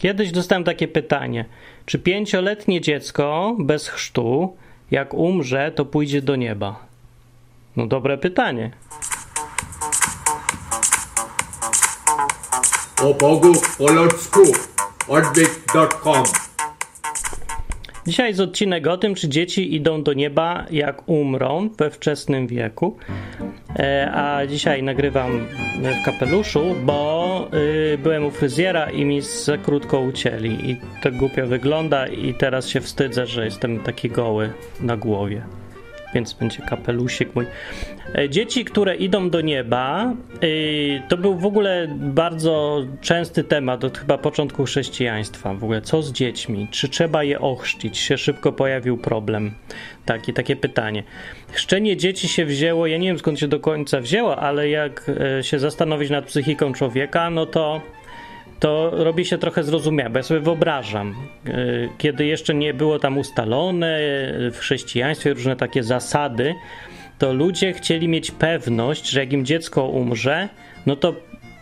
Kiedyś dostałem takie pytanie: czy pięcioletnie dziecko bez chrztu, jak umrze, to pójdzie do nieba? No, dobre pytanie. O Bogu po ludzku odwyk.com Dzisiaj jest odcinek o tym, czy dzieci idą do nieba, jak umrą we wczesnym wieku. E, a dzisiaj nagrywam w kapeluszu, bo y, byłem u fryzjera i mi za krótko ucięli. I to głupio wygląda, i teraz się wstydzę, że jestem taki goły na głowie więc będzie kapelusik mój. E, dzieci, które idą do nieba, y, to był w ogóle bardzo częsty temat od chyba początku chrześcijaństwa. W ogóle co z dziećmi? Czy trzeba je ochrzcić? Się szybko pojawił problem. Taki, takie pytanie. Chrzczenie dzieci się wzięło, ja nie wiem skąd się do końca wzięło, ale jak e, się zastanowić nad psychiką człowieka, no to to robi się trochę zrozumiałe, ja sobie wyobrażam, e, kiedy jeszcze nie było tam ustalone w chrześcijaństwie różne takie zasady, to ludzie chcieli mieć pewność, że jak im dziecko umrze, no to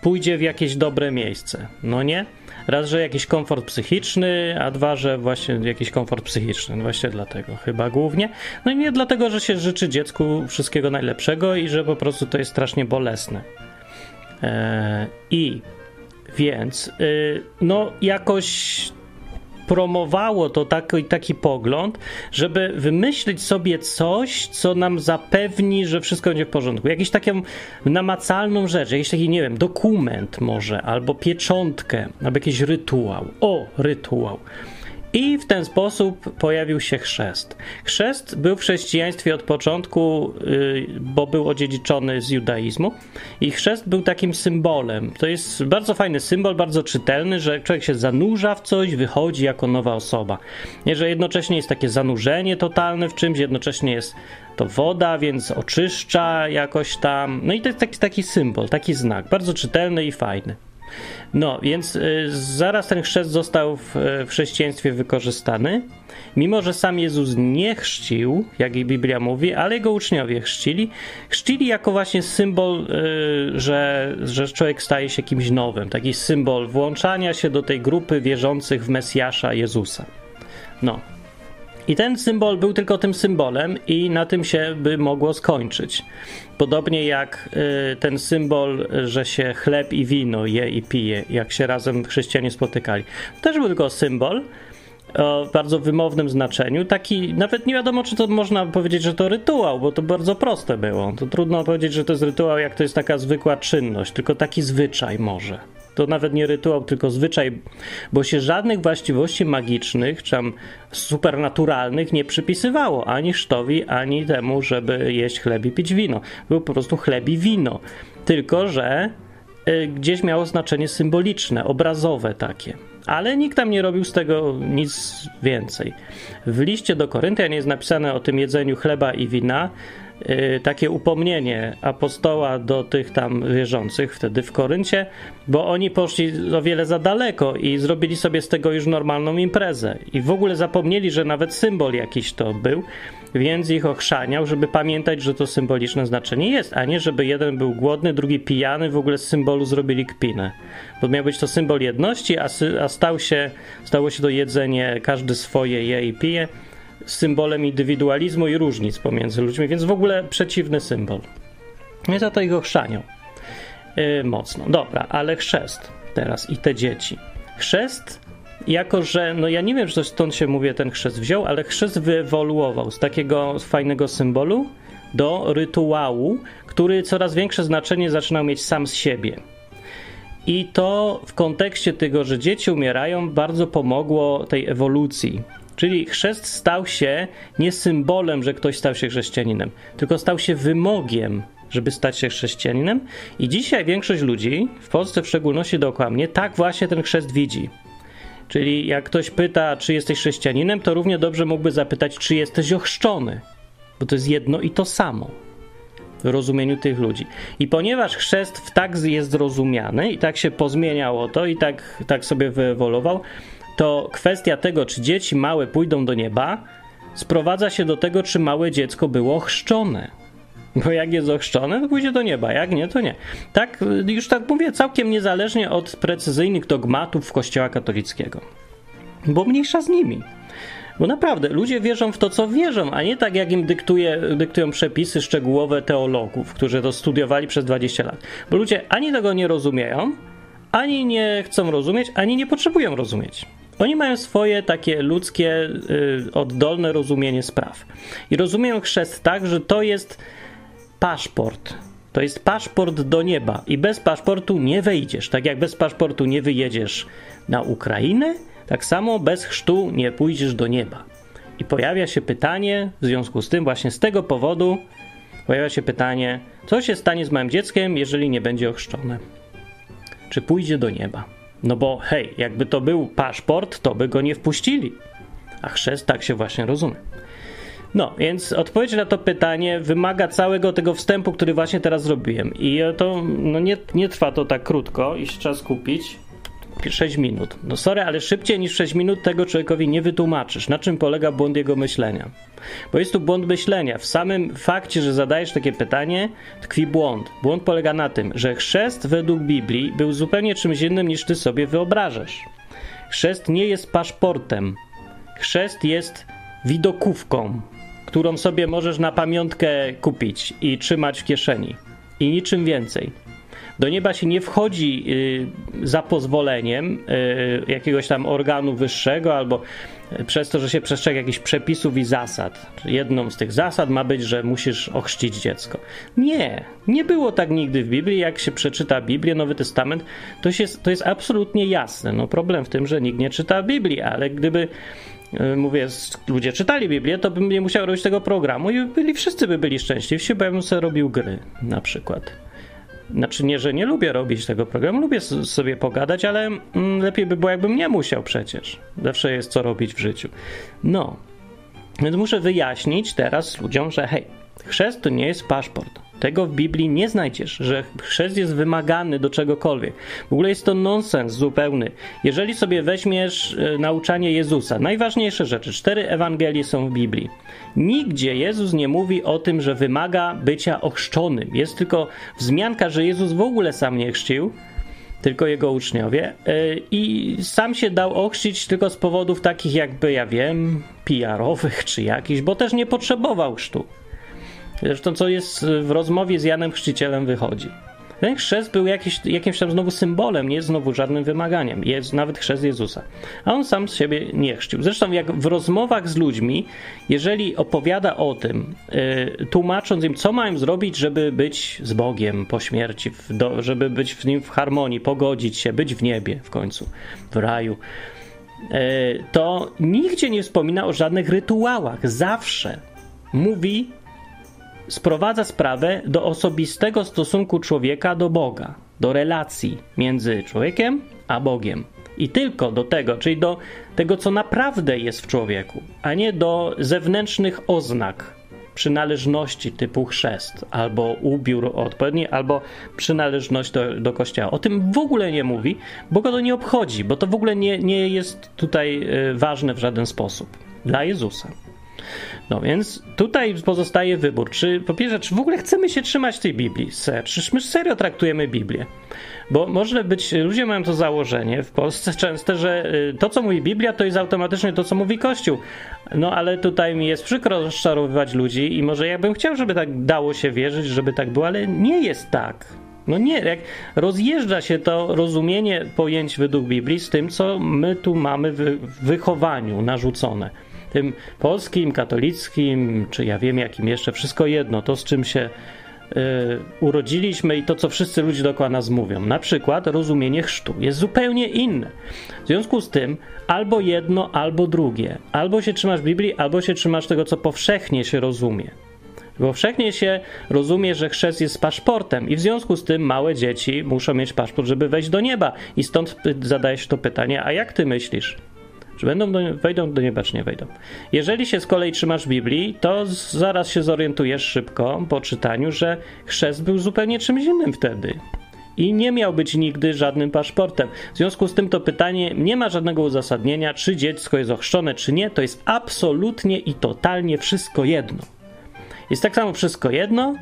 pójdzie w jakieś dobre miejsce. No nie? Raz, że jakiś komfort psychiczny, a dwa, że właśnie jakiś komfort psychiczny. No właśnie dlatego chyba głównie. No i nie dlatego, że się życzy dziecku wszystkiego najlepszego i że po prostu to jest strasznie bolesne. Eee, I więc, yy, no, jakoś promowało to taki, taki pogląd, żeby wymyślić sobie coś, co nam zapewni, że wszystko będzie w porządku. Jakiś taką namacalną rzecz, jakiś taki, nie wiem, dokument może, albo pieczątkę, albo jakiś rytuał. O, rytuał. I w ten sposób pojawił się chrzest. Chrzest był w chrześcijaństwie od początku, y, bo był odziedziczony z judaizmu, i chrzest był takim symbolem. To jest bardzo fajny symbol, bardzo czytelny, że człowiek się zanurza w coś, wychodzi jako nowa osoba. Nie, że jednocześnie jest takie zanurzenie totalne w czymś, jednocześnie jest to woda, więc oczyszcza jakoś tam. No i to jest taki, taki symbol, taki znak, bardzo czytelny i fajny. No, więc y, zaraz ten chrzest został w, w, chrześcijaństwie wykorzystany. Mimo, że sam Jezus nie chrzcił, jak i Biblia mówi, ale jego uczniowie chrzcili. Chrzcili jako właśnie symbol, y, że, że człowiek staje się kimś nowym. Taki symbol włączania się do tej grupy wierzących w Mesjasza Jezusa. No, i ten symbol był tylko tym symbolem, i na tym się by mogło skończyć. Podobnie jak y, ten symbol, że się chleb i wino je i pije, jak się razem chrześcijanie spotykali. Też był tylko symbol o bardzo wymownym znaczeniu. Taki, nawet nie wiadomo, czy to można powiedzieć, że to rytuał, bo to bardzo proste było. To trudno powiedzieć, że to jest rytuał, jak to jest taka zwykła czynność, tylko taki zwyczaj może to nawet nie rytuał, tylko zwyczaj, bo się żadnych właściwości magicznych, czy tam supernaturalnych nie przypisywało ani sztowi, ani temu, żeby jeść chleb i pić wino. Był po prostu chleb i wino. Tylko, że y, gdzieś miało znaczenie symboliczne, obrazowe takie. Ale nikt tam nie robił z tego nic więcej. W liście do Koryntian jest napisane o tym jedzeniu chleba i wina, takie upomnienie apostoła do tych tam wierzących wtedy w Koryncie, bo oni poszli o wiele za daleko i zrobili sobie z tego już normalną imprezę. I w ogóle zapomnieli, że nawet symbol jakiś to był, więc ich ochrzaniał, żeby pamiętać, że to symboliczne znaczenie jest, a nie żeby jeden był głodny, drugi pijany, w ogóle z symbolu zrobili kpinę. Bo miał być to symbol jedności, a, a stał się, stało się to jedzenie, każdy swoje je i pije symbolem indywidualizmu i różnic pomiędzy ludźmi, więc w ogóle przeciwny symbol. Więc za to ich ochrzanią yy, mocno. Dobra, ale chrzest teraz i te dzieci. Chrzest, jako że, no ja nie wiem, czy stąd się mówię, ten chrzest wziął, ale chrzest wyewoluował z takiego fajnego symbolu do rytuału, który coraz większe znaczenie zaczynał mieć sam z siebie. I to w kontekście tego, że dzieci umierają, bardzo pomogło tej ewolucji Czyli chrzest stał się nie symbolem, że ktoś stał się chrześcijaninem, tylko stał się wymogiem, żeby stać się chrześcijaninem. I dzisiaj większość ludzi, w Polsce w szczególności dookoła mnie, tak właśnie ten chrzest widzi. Czyli jak ktoś pyta, czy jesteś chrześcijaninem, to równie dobrze mógłby zapytać, czy jesteś ochrzczony, bo to jest jedno i to samo w rozumieniu tych ludzi. I ponieważ chrzest w tak jest zrozumiany i tak się pozmieniało to i tak, tak sobie wyewoluował, to kwestia tego, czy dzieci małe pójdą do nieba, sprowadza się do tego, czy małe dziecko było chrzczone. Bo jak jest ochrzczone, to pójdzie do nieba, jak nie, to nie. Tak, już tak mówię, całkiem niezależnie od precyzyjnych dogmatów Kościoła katolickiego. Bo mniejsza z nimi. Bo naprawdę, ludzie wierzą w to, co wierzą, a nie tak, jak im dyktuje, dyktują przepisy szczegółowe teologów, którzy to studiowali przez 20 lat. Bo ludzie ani tego nie rozumieją, ani nie chcą rozumieć, ani nie potrzebują rozumieć. Oni mają swoje takie ludzkie, y, oddolne rozumienie spraw. I rozumieją chrzest tak, że to jest paszport. To jest paszport do nieba. I bez paszportu nie wejdziesz. Tak jak bez paszportu nie wyjedziesz na Ukrainę, tak samo bez chrztu nie pójdziesz do nieba. I pojawia się pytanie, w związku z tym, właśnie z tego powodu, pojawia się pytanie, co się stanie z małym dzieckiem, jeżeli nie będzie ochrzczone? Czy pójdzie do nieba? No bo hej, jakby to był paszport, to by go nie wpuścili. A chrzest tak się właśnie rozumie. No, więc odpowiedź na to pytanie wymaga całego tego wstępu, który właśnie teraz zrobiłem. I to no nie, nie trwa to tak krótko i trzeba skupić. 6 minut. No sorry, ale szybciej niż 6 minut tego człowiekowi nie wytłumaczysz, na czym polega błąd jego myślenia. Bo jest tu błąd myślenia. W samym fakcie, że zadajesz takie pytanie, tkwi błąd. Błąd polega na tym, że chrzest według Biblii był zupełnie czymś innym niż ty sobie wyobrażasz. Chrzest nie jest paszportem. Chrzest jest widokówką, którą sobie możesz na pamiątkę kupić i trzymać w kieszeni. I niczym więcej. Do nieba się nie wchodzi y, za pozwoleniem y, jakiegoś tam organu wyższego albo przez to, że się przestrzega jakichś przepisów i zasad. Jedną z tych zasad ma być, że musisz ochrzcić dziecko. Nie, nie było tak nigdy w Biblii. Jak się przeczyta Biblię, Nowy Testament, to, się, to jest absolutnie jasne. No problem w tym, że nikt nie czyta Biblii, ale gdyby y, mówię, ludzie czytali Biblię, to bym nie musiał robić tego programu i byli, wszyscy by byli szczęśliwsi, bo ja bym sobie robił gry na przykład. Znaczy nie, że nie lubię robić tego programu, lubię sobie pogadać, ale mm, lepiej by było, jakbym nie musiał przecież. Zawsze jest co robić w życiu. No, więc muszę wyjaśnić teraz ludziom, że hej, chrzest to nie jest paszport. Tego w Biblii nie znajdziesz, że chrzest jest wymagany do czegokolwiek. W ogóle jest to nonsens zupełny. Jeżeli sobie weźmiesz e, nauczanie Jezusa, najważniejsze rzeczy, cztery Ewangelie są w Biblii. Nigdzie Jezus nie mówi o tym, że wymaga bycia ochrzczonym. Jest tylko wzmianka, że Jezus w ogóle sam nie chrzcił, tylko jego uczniowie. E, I sam się dał ochrzcić tylko z powodów takich, jakby ja wiem, PR-owych czy jakichś, bo też nie potrzebował chrztu. Zresztą, co jest w rozmowie z Janem Chrzcicielem wychodzi. Ten chrzest był jakiś, jakimś tam znowu symbolem, nie znowu żadnym wymaganiem. Jest nawet chrzest Jezusa. A on sam z siebie nie chrzcił. Zresztą, jak w rozmowach z ludźmi, jeżeli opowiada o tym, yy, tłumacząc im, co mają zrobić, żeby być z Bogiem po śmierci, do, żeby być w nim w harmonii, pogodzić się, być w niebie w końcu, w raju, yy, to nigdzie nie wspomina o żadnych rytuałach. Zawsze mówi sprowadza sprawę do osobistego stosunku człowieka do Boga, do relacji między człowiekiem a Bogiem. I tylko do tego, czyli do tego, co naprawdę jest w człowieku, a nie do zewnętrznych oznak przynależności typu chrzest, albo ubiór odpowiedni, albo przynależność do, do kościoła. O tym w ogóle nie mówi, bo go to nie obchodzi, bo to w ogóle nie, nie jest tutaj e, ważne w żaden sposób dla Jezusa. No więc tutaj pozostaje wybór, czy po pierwsze, czy w ogóle chcemy się trzymać tej Biblii, czy my serio traktujemy Biblię. Bo może być, ludzie mają to założenie w Polsce częste, że y, to, co mówi Biblia, to jest automatycznie to, co mówi Kościół. No ale tutaj mi jest przykro rozczarowywać ludzi i może ja bym chciał, żeby tak dało się wierzyć, żeby tak było, ale nie jest tak. No nie, jak rozjeżdża się to rozumienie pojęć według Biblii z tym, co my tu mamy w wychowaniu narzucone tym polskim, katolickim, czy ja wiem jakim jeszcze, wszystko jedno, to z czym się y, urodziliśmy i to, co wszyscy ludzie dookoła nas mówią. Na przykład rozumienie chrztu jest zupełnie inne. W związku z tym albo jedno, albo drugie. Albo się trzymasz Biblii, albo się trzymasz tego, co powszechnie się rozumie. Powszechnie się rozumie, że chrzest jest paszportem i w związku z tym małe dzieci muszą mieć paszport, żeby wejść do nieba. I stąd zadaje się to pytanie, a jak ty myślisz? Czy będą do, wejdą do nieba, czy nie wejdą. Jeżeli się z kolei trzymasz Biblii, to zaraz się zorientujesz szybko po czytaniu, że chrzest był zupełnie czymś innym wtedy. I nie miał być nigdy żadnym paszportem. W związku z tym to pytanie nie ma żadnego uzasadnienia, czy dziecko jest ochrzczone, czy nie. To jest absolutnie i totalnie wszystko jedno. Jest tak samo wszystko jedno,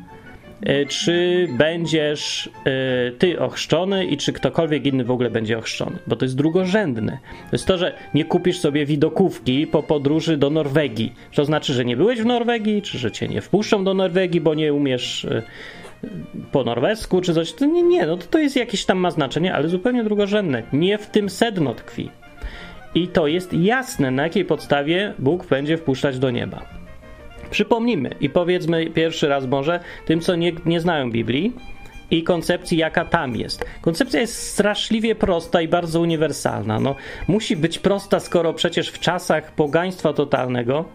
czy będziesz e, ty ochrzczony i czy ktokolwiek inny w ogóle będzie ochrzczony, bo to jest drugorzędne. To jest to, że nie kupisz sobie widokówki po podróży do Norwegii. To znaczy, że nie byłeś w Norwegii, czy że cię nie wpuszczą do Norwegii, bo nie umiesz e, po norwesku, czy coś. To nie, nie, no to, to jest jakieś tam ma znaczenie, ale zupełnie drugorzędne. Nie w tym sedno tkwi. I to jest jasne, na jakiej podstawie Bóg będzie wpuszczać do nieba. Przypomnijmy i powiedzmy pierwszy raz może tym, co nie, nie znają Biblii i koncepcji, jaka tam jest. Koncepcja jest straszliwie prosta i bardzo uniwersalna. No, musi być prosta, skoro przecież w czasach pogaństwa totalnego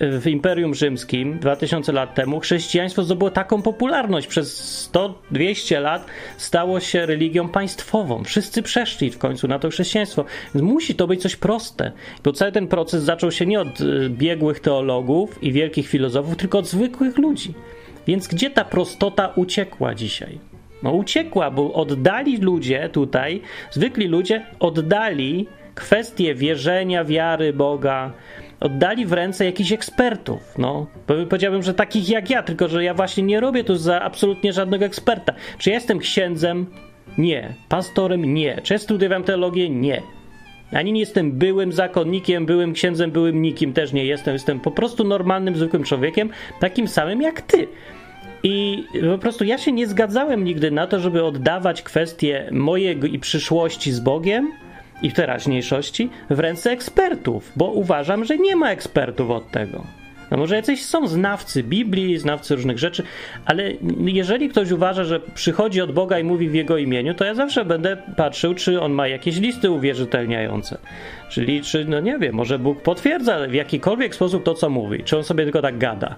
w Imperium Rzymskim 2000 lat temu chrześcijaństwo zdobyło taką popularność. Przez 100-200 lat stało się religią państwową. Wszyscy przeszli w końcu na to chrześcijaństwo. Więc musi to być coś proste. Bo cały ten proces zaczął się nie od y, biegłych teologów i wielkich filozofów, tylko od zwykłych ludzi. Więc gdzie ta prostota uciekła dzisiaj? No uciekła, bo oddali ludzie tutaj, zwykli ludzie oddali kwestie wierzenia, wiary Boga, oddali w ręce jakichś ekspertów. No, powiedziałbym, że takich jak ja, tylko że ja właśnie nie robię tu za absolutnie żadnego eksperta. Czy jestem księdzem? Nie. Pastorem? Nie. Czy studiowałem teologię? Nie. Ani nie jestem byłym zakonnikiem, byłym księdzem, byłym nikim, też nie jestem. Jestem po prostu normalnym, zwykłym człowiekiem, takim samym jak ty. I po prostu ja się nie zgadzałem nigdy na to, żeby oddawać kwestie mojego i przyszłości z Bogiem i teraźniejszości w ręce ekspertów, bo uważam, że nie ma ekspertów od tego. No może jacyś są znawcy Biblii, znawcy różnych rzeczy, ale jeżeli ktoś uważa, że przychodzi od Boga i mówi w Jego imieniu, to ja zawsze będę patrzył, czy on ma jakieś listy uwierzytelniające. Czyli, czy, no nie wiem, może Bóg potwierdza w jakikolwiek sposób to, co mówi, czy on sobie tylko tak gada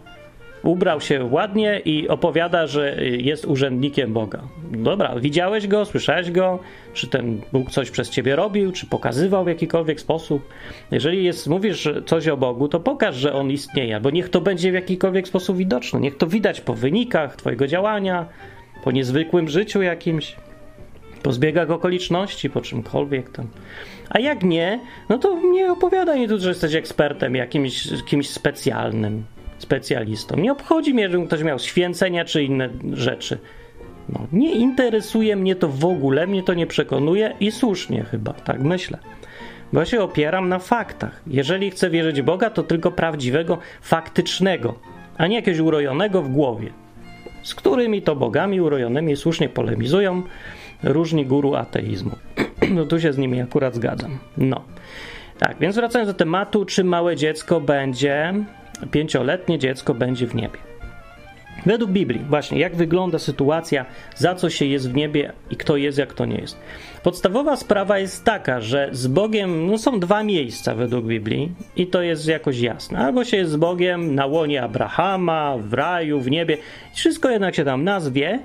ubrał się ładnie i opowiada, że jest urzędnikiem Boga. Dobra, widziałeś go, słyszałeś go, czy ten Bóg coś przez ciebie robił, czy pokazywał w jakikolwiek sposób. Jeżeli jest, mówisz coś o Bogu, to pokaż, że on istnieje, bo niech to będzie w jakikolwiek sposób widoczne. Niech to widać po wynikach twojego działania, po niezwykłym życiu jakimś, po zbiegach okoliczności, po czymkolwiek tam. A jak nie, no to nie opowiadaj mi tu, że jesteś ekspertem jakimś kimś specjalnym specjalistą. Nie obchodzi mnie, że ktoś miał święcenia czy inne rzeczy. No, nie interesuje mnie to w ogóle, mnie to nie przekonuje i słusznie chyba, tak myślę. Bo ja się opieram na faktach. Jeżeli chcę wierzyć Boga, to tylko prawdziwego, faktycznego, a nie jakiegoś urojonego w głowie, z którymi to bogami urojonymi słusznie polemizują różni guru ateizmu. No tu się z nimi akurat zgadzam. No. Tak, więc wracając do tematu, czy małe dziecko będzie pięcioletnie dziecko będzie w niebie. Według Biblii, właśnie, jak wygląda sytuacja, za co się jest w niebie i kto jest, jak to nie jest. Podstawowa sprawa jest taka, że z Bogiem no są dwa miejsca według Biblii i to jest jakoś jasne. Albo się jest z Bogiem na łonie Abrahama, w raju, w niebie, wszystko jednak się tam nazwie.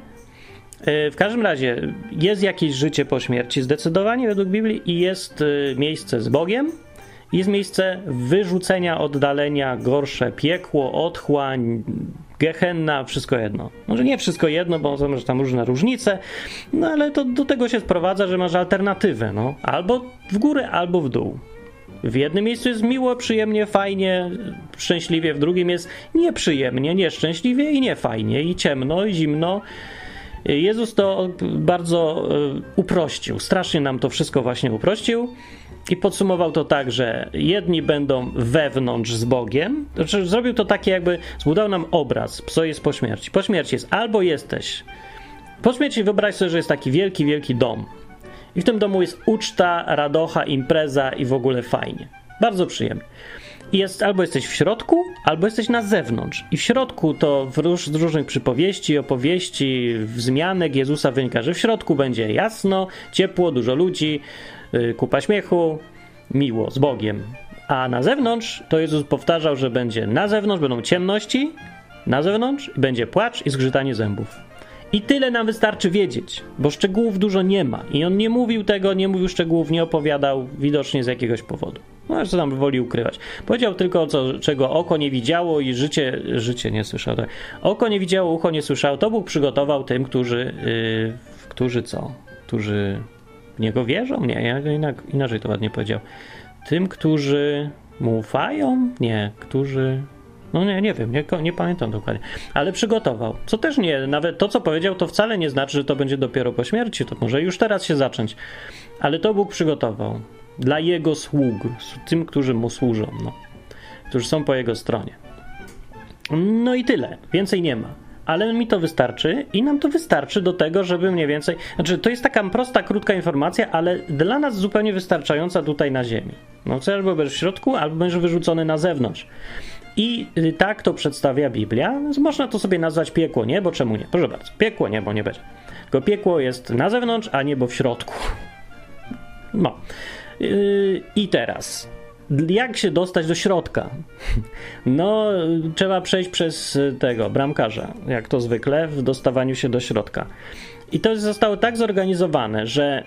E, w każdym razie jest jakieś życie po śmierci, zdecydowanie według Biblii, i jest e, miejsce z Bogiem, jest miejsce wyrzucenia, oddalenia, gorsze piekło, otchłań, gehenna, wszystko jedno. Może nie wszystko jedno, bo są tam różne różnice, no ale to do tego się sprowadza, że masz alternatywę, no. Albo w górę, albo w dół. W jednym miejscu jest miło, przyjemnie, fajnie, szczęśliwie, w drugim jest nieprzyjemnie, nieszczęśliwie i niefajnie, i ciemno, i zimno. Jezus to bardzo e, uprościł, strasznie nam to wszystko właśnie uprościł. I podsumował to tak, że jedni będą wewnątrz z Bogiem, znaczy zrobił to takie jakby, zbudował nam obraz, co jest po śmierci. Po śmierci jest albo jesteś, po śmierci wyobraź sobie, że jest taki wielki, wielki dom. I w tym domu jest uczta, radocha, impreza i w ogóle fajnie. Bardzo przyjemnie. I jest, albo jesteś w środku, albo jesteś na zewnątrz. I w środku to w róż, z różnych przypowieści, opowieści, wzmianek Jezusa wynika, że w środku będzie jasno, ciepło, dużo ludzi, kupa śmiechu, miło, z Bogiem. A na zewnątrz to Jezus powtarzał, że będzie na zewnątrz będą ciemności, na zewnątrz będzie płacz i zgrzytanie zębów. I tyle nam wystarczy wiedzieć, bo szczegółów dużo nie ma. I on nie mówił tego, nie mówił szczegółów, nie opowiadał, widocznie z jakiegoś powodu. No, co tam woli ukrywać. Powiedział tylko, co, czego oko nie widziało i życie, życie nie słyszało. Tak. Oko nie widziało, ucho nie słyszało. To Bóg przygotował tym, którzy, yy, którzy co? Którzy niego wierzą? Nie, ja inaczej to ładnie powiedział. Tym, którzy mu ufają? Nie, którzy No nie, nie wiem, nie, nie pamiętam dokładnie. Ale przygotował. Co też nie, nawet to, co powiedział, to wcale nie znaczy, że to będzie dopiero po śmierci. To może już teraz się zacząć. Ale to Bóg przygotował. Dla Jego sług. Tym, którzy Mu służą. No. Którzy są po Jego stronie. No i tyle. Więcej nie ma ale mi to wystarczy i nam to wystarczy do tego, żeby mniej więcej. Znaczy, to jest taka prosta, krótka informacja, ale dla nas zupełnie wystarczająca tutaj na Ziemi. No, co albo będziesz w środku, albo będziesz wyrzucony na zewnątrz. I y, tak to przedstawia Biblia. Można to sobie nazwać piekło, nie? Bo czemu nie? Proszę bardzo, piekło nie, bo nie będzie. Tylko piekło jest na zewnątrz, a niebo w środku. No. Yy, I teraz jak się dostać do środka? No, trzeba przejść przez tego bramkarza, jak to zwykle w dostawaniu się do środka. I to zostało tak zorganizowane, że e,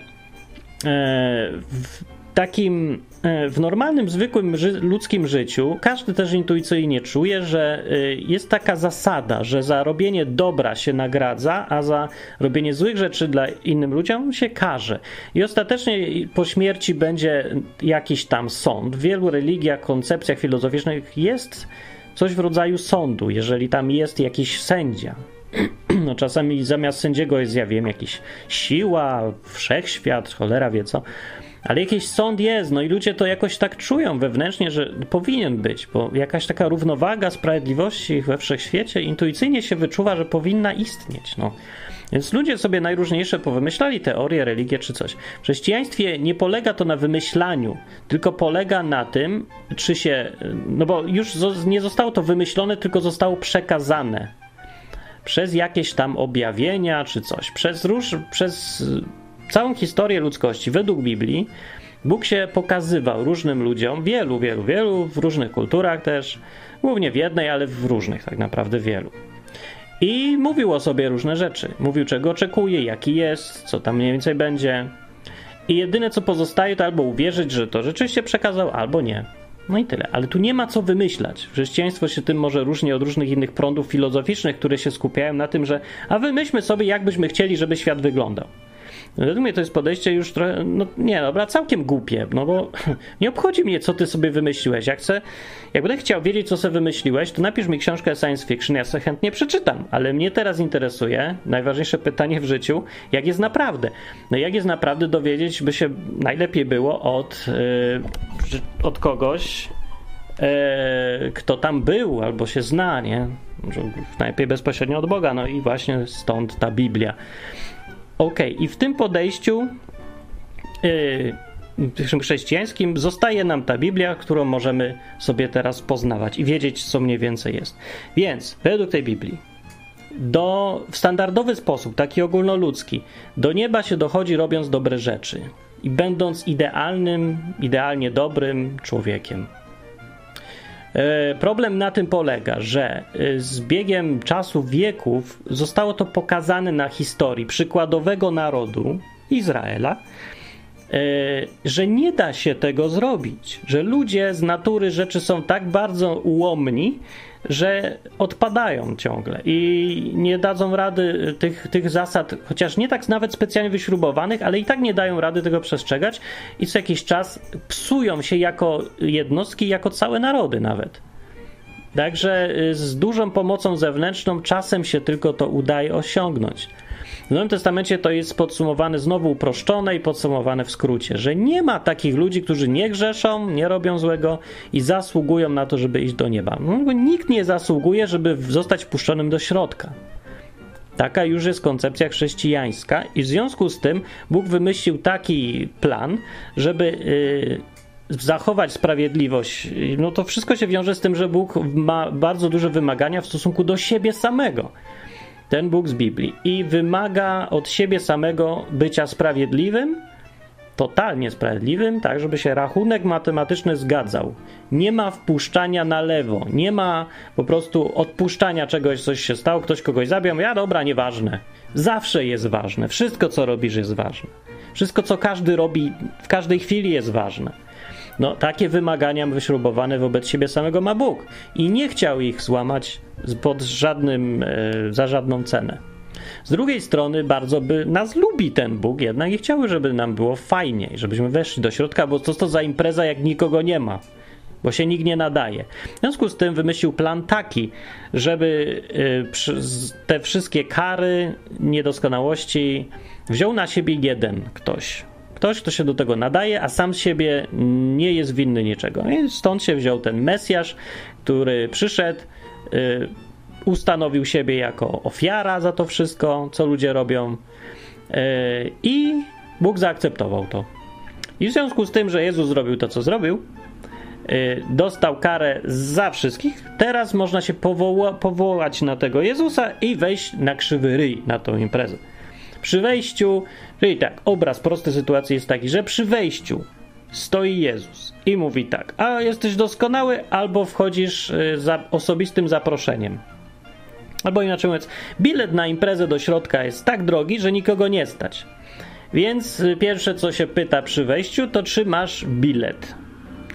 w takim e, w normalnym, zwykłym ży ludzkim życiu każdy też intuicyjnie czuje, że e, jest taka zasada, że za robienie dobra się nagradza, a za robienie złych rzeczy dla innym ludziom się karze. I ostatecznie po śmierci będzie jakiś tam sąd. W wielu religiach, koncepcjach filozoficznych jest coś w rodzaju sądu, jeżeli tam jest jakiś sędzia. No, czasami zamiast sędziego jest, ja wiem, jakiś siła, wszechświat, cholera wie co. Ale jakiś sąd jest, no i ludzie to jakoś tak czują wewnętrznie, że powinien być, bo jakaś taka równowaga sprawiedliwości we wszechświecie intuicyjnie się wyczuwa, że powinna istnieć. No. Więc ludzie sobie najróżniejsze powymyślali teorie, religie czy coś. W chrześcijaństwie nie polega to na wymyślaniu, tylko polega na tym, czy się. No bo już nie zostało to wymyślone, tylko zostało przekazane przez jakieś tam objawienia czy coś. Przez róż, przez całą historię ludzkości według Biblii Bóg się pokazywał różnym ludziom, wielu, wielu, wielu, w różnych kulturach też, głównie w jednej, ale w różnych tak naprawdę wielu. I mówił o sobie różne rzeczy. Mówił, czego oczekuje, jaki jest, co tam mniej więcej będzie. I jedyne, co pozostaje, to albo uwierzyć, że to rzeczywiście przekazał, albo nie. No i tyle. Ale tu nie ma co wymyślać. Chrześcijaństwo się tym może różni od różnych innych prądów filozoficznych, które się skupiają na tym, że a wymyślmy sobie, jak byśmy chcieli, żeby świat wyglądał. Według mnie to jest podejście już trochę, no nie dobra, całkiem głupie, no bo nie obchodzi mnie, co ty sobie wymyśliłeś. Jak, chcę, jak będę chciał wiedzieć, co sobie wymyśliłeś, to napisz mi książkę science fiction, ja sobie chętnie przeczytam, ale mnie teraz interesuje, najważniejsze pytanie w życiu, jak jest naprawdę. No jak jest naprawdę dowiedzieć, by się najlepiej było od, yy, od kogoś, yy, kto tam był albo się zna, nie? Najlepiej bezpośrednio od Boga, no i właśnie stąd ta Biblia. Ok, i w tym podejściu yy, chrześcijańskim zostaje nam ta Biblia, którą możemy sobie teraz poznawać i wiedzieć, co mniej więcej jest. Więc według tej Biblii do, w standardowy sposób, taki ogólnoludzki, do nieba się dochodzi robiąc dobre rzeczy i będąc idealnym, idealnie dobrym człowiekiem. E, problem na tym polega, że e, z biegiem czasu wieków zostało to pokazane na historii przykładowego narodu Izraela, e, że nie da się tego zrobić, że ludzie z natury rzeczy są tak bardzo ułomni, że odpadają ciągle i nie dadzą rady tych, tych zasad, chociaż nie tak nawet specjalnie wyśrubowanych, ale i tak nie dają rady tego przestrzegać i co jakiś czas psują się jako jednostki, jako całe narody nawet. Także y, z dużą pomocą zewnętrzną czasem się tylko to udaje osiągnąć. W Nowym Testamencie to jest podsumowane znowu uproszczone i podsumowane w skrócie, że nie ma takich ludzi, którzy nie grzeszą, nie robią złego i zasługują na to, żeby iść do nieba. No, nikt nie zasługuje, żeby zostać wpuszczonym do środka. Taka już jest koncepcja chrześcijańska, i w związku z tym Bóg wymyślił taki plan, żeby yy, zachować sprawiedliwość. No to wszystko się wiąże z tym, że Bóg ma bardzo duże wymagania w stosunku do siebie samego ten Bóg z Biblii i wymaga od siebie samego bycia sprawiedliwym, totalnie sprawiedliwym, tak, żeby się rachunek matematyczny zgadzał. Nie ma wpuszczania na lewo, nie ma po prostu odpuszczania czegoś, coś się stało, ktoś kogoś zabił, ja dobra, nieważne. Zawsze jest ważne, wszystko co robisz jest ważne. Wszystko co każdy robi w każdej chwili jest ważne. No, takie wymagania wyśrubowane wobec siebie samego ma Bóg i nie chciał ich złamać pod żadnym, e, za żadną cenę. Z drugiej strony bardzo by nas lubi ten Bóg jednak i chciałby, żeby nam było fajniej, żebyśmy weszli do środka, bo co to za impreza, jak nikogo nie ma. bo się nikt nie nadaje. W związku z tym wymyślił plan taki, żeby y, te wszystkie kary, niedoskonałości wziął na siebie jeden ktoś. Ktoś, kto się do tego nadaje, a sam siebie nie jest winny niczego. I stąd się wziął ten Mesjasz, który przyszedł, y, ustanowił siebie jako ofiara za to wszystko, co ludzie robią, y, i Bóg zaakceptował to. I w związku z tym, że Jezus zrobił to, co zrobił, y, dostał karę za wszystkich, teraz można się powoła, powołać na tego Jezusa i wejść na krzywy ryj na tą imprezę. Przy wejściu, czyli tak, obraz prosty sytuacji jest taki, że przy wejściu stoi Jezus i mówi tak, a jesteś doskonały, albo wchodzisz y, za osobistym zaproszeniem. Albo inaczej mówiąc, bilet na imprezę do środka jest tak drogi, że nikogo nie stać. Więc y, pierwsze co się pyta przy wejściu, to czy masz bilet?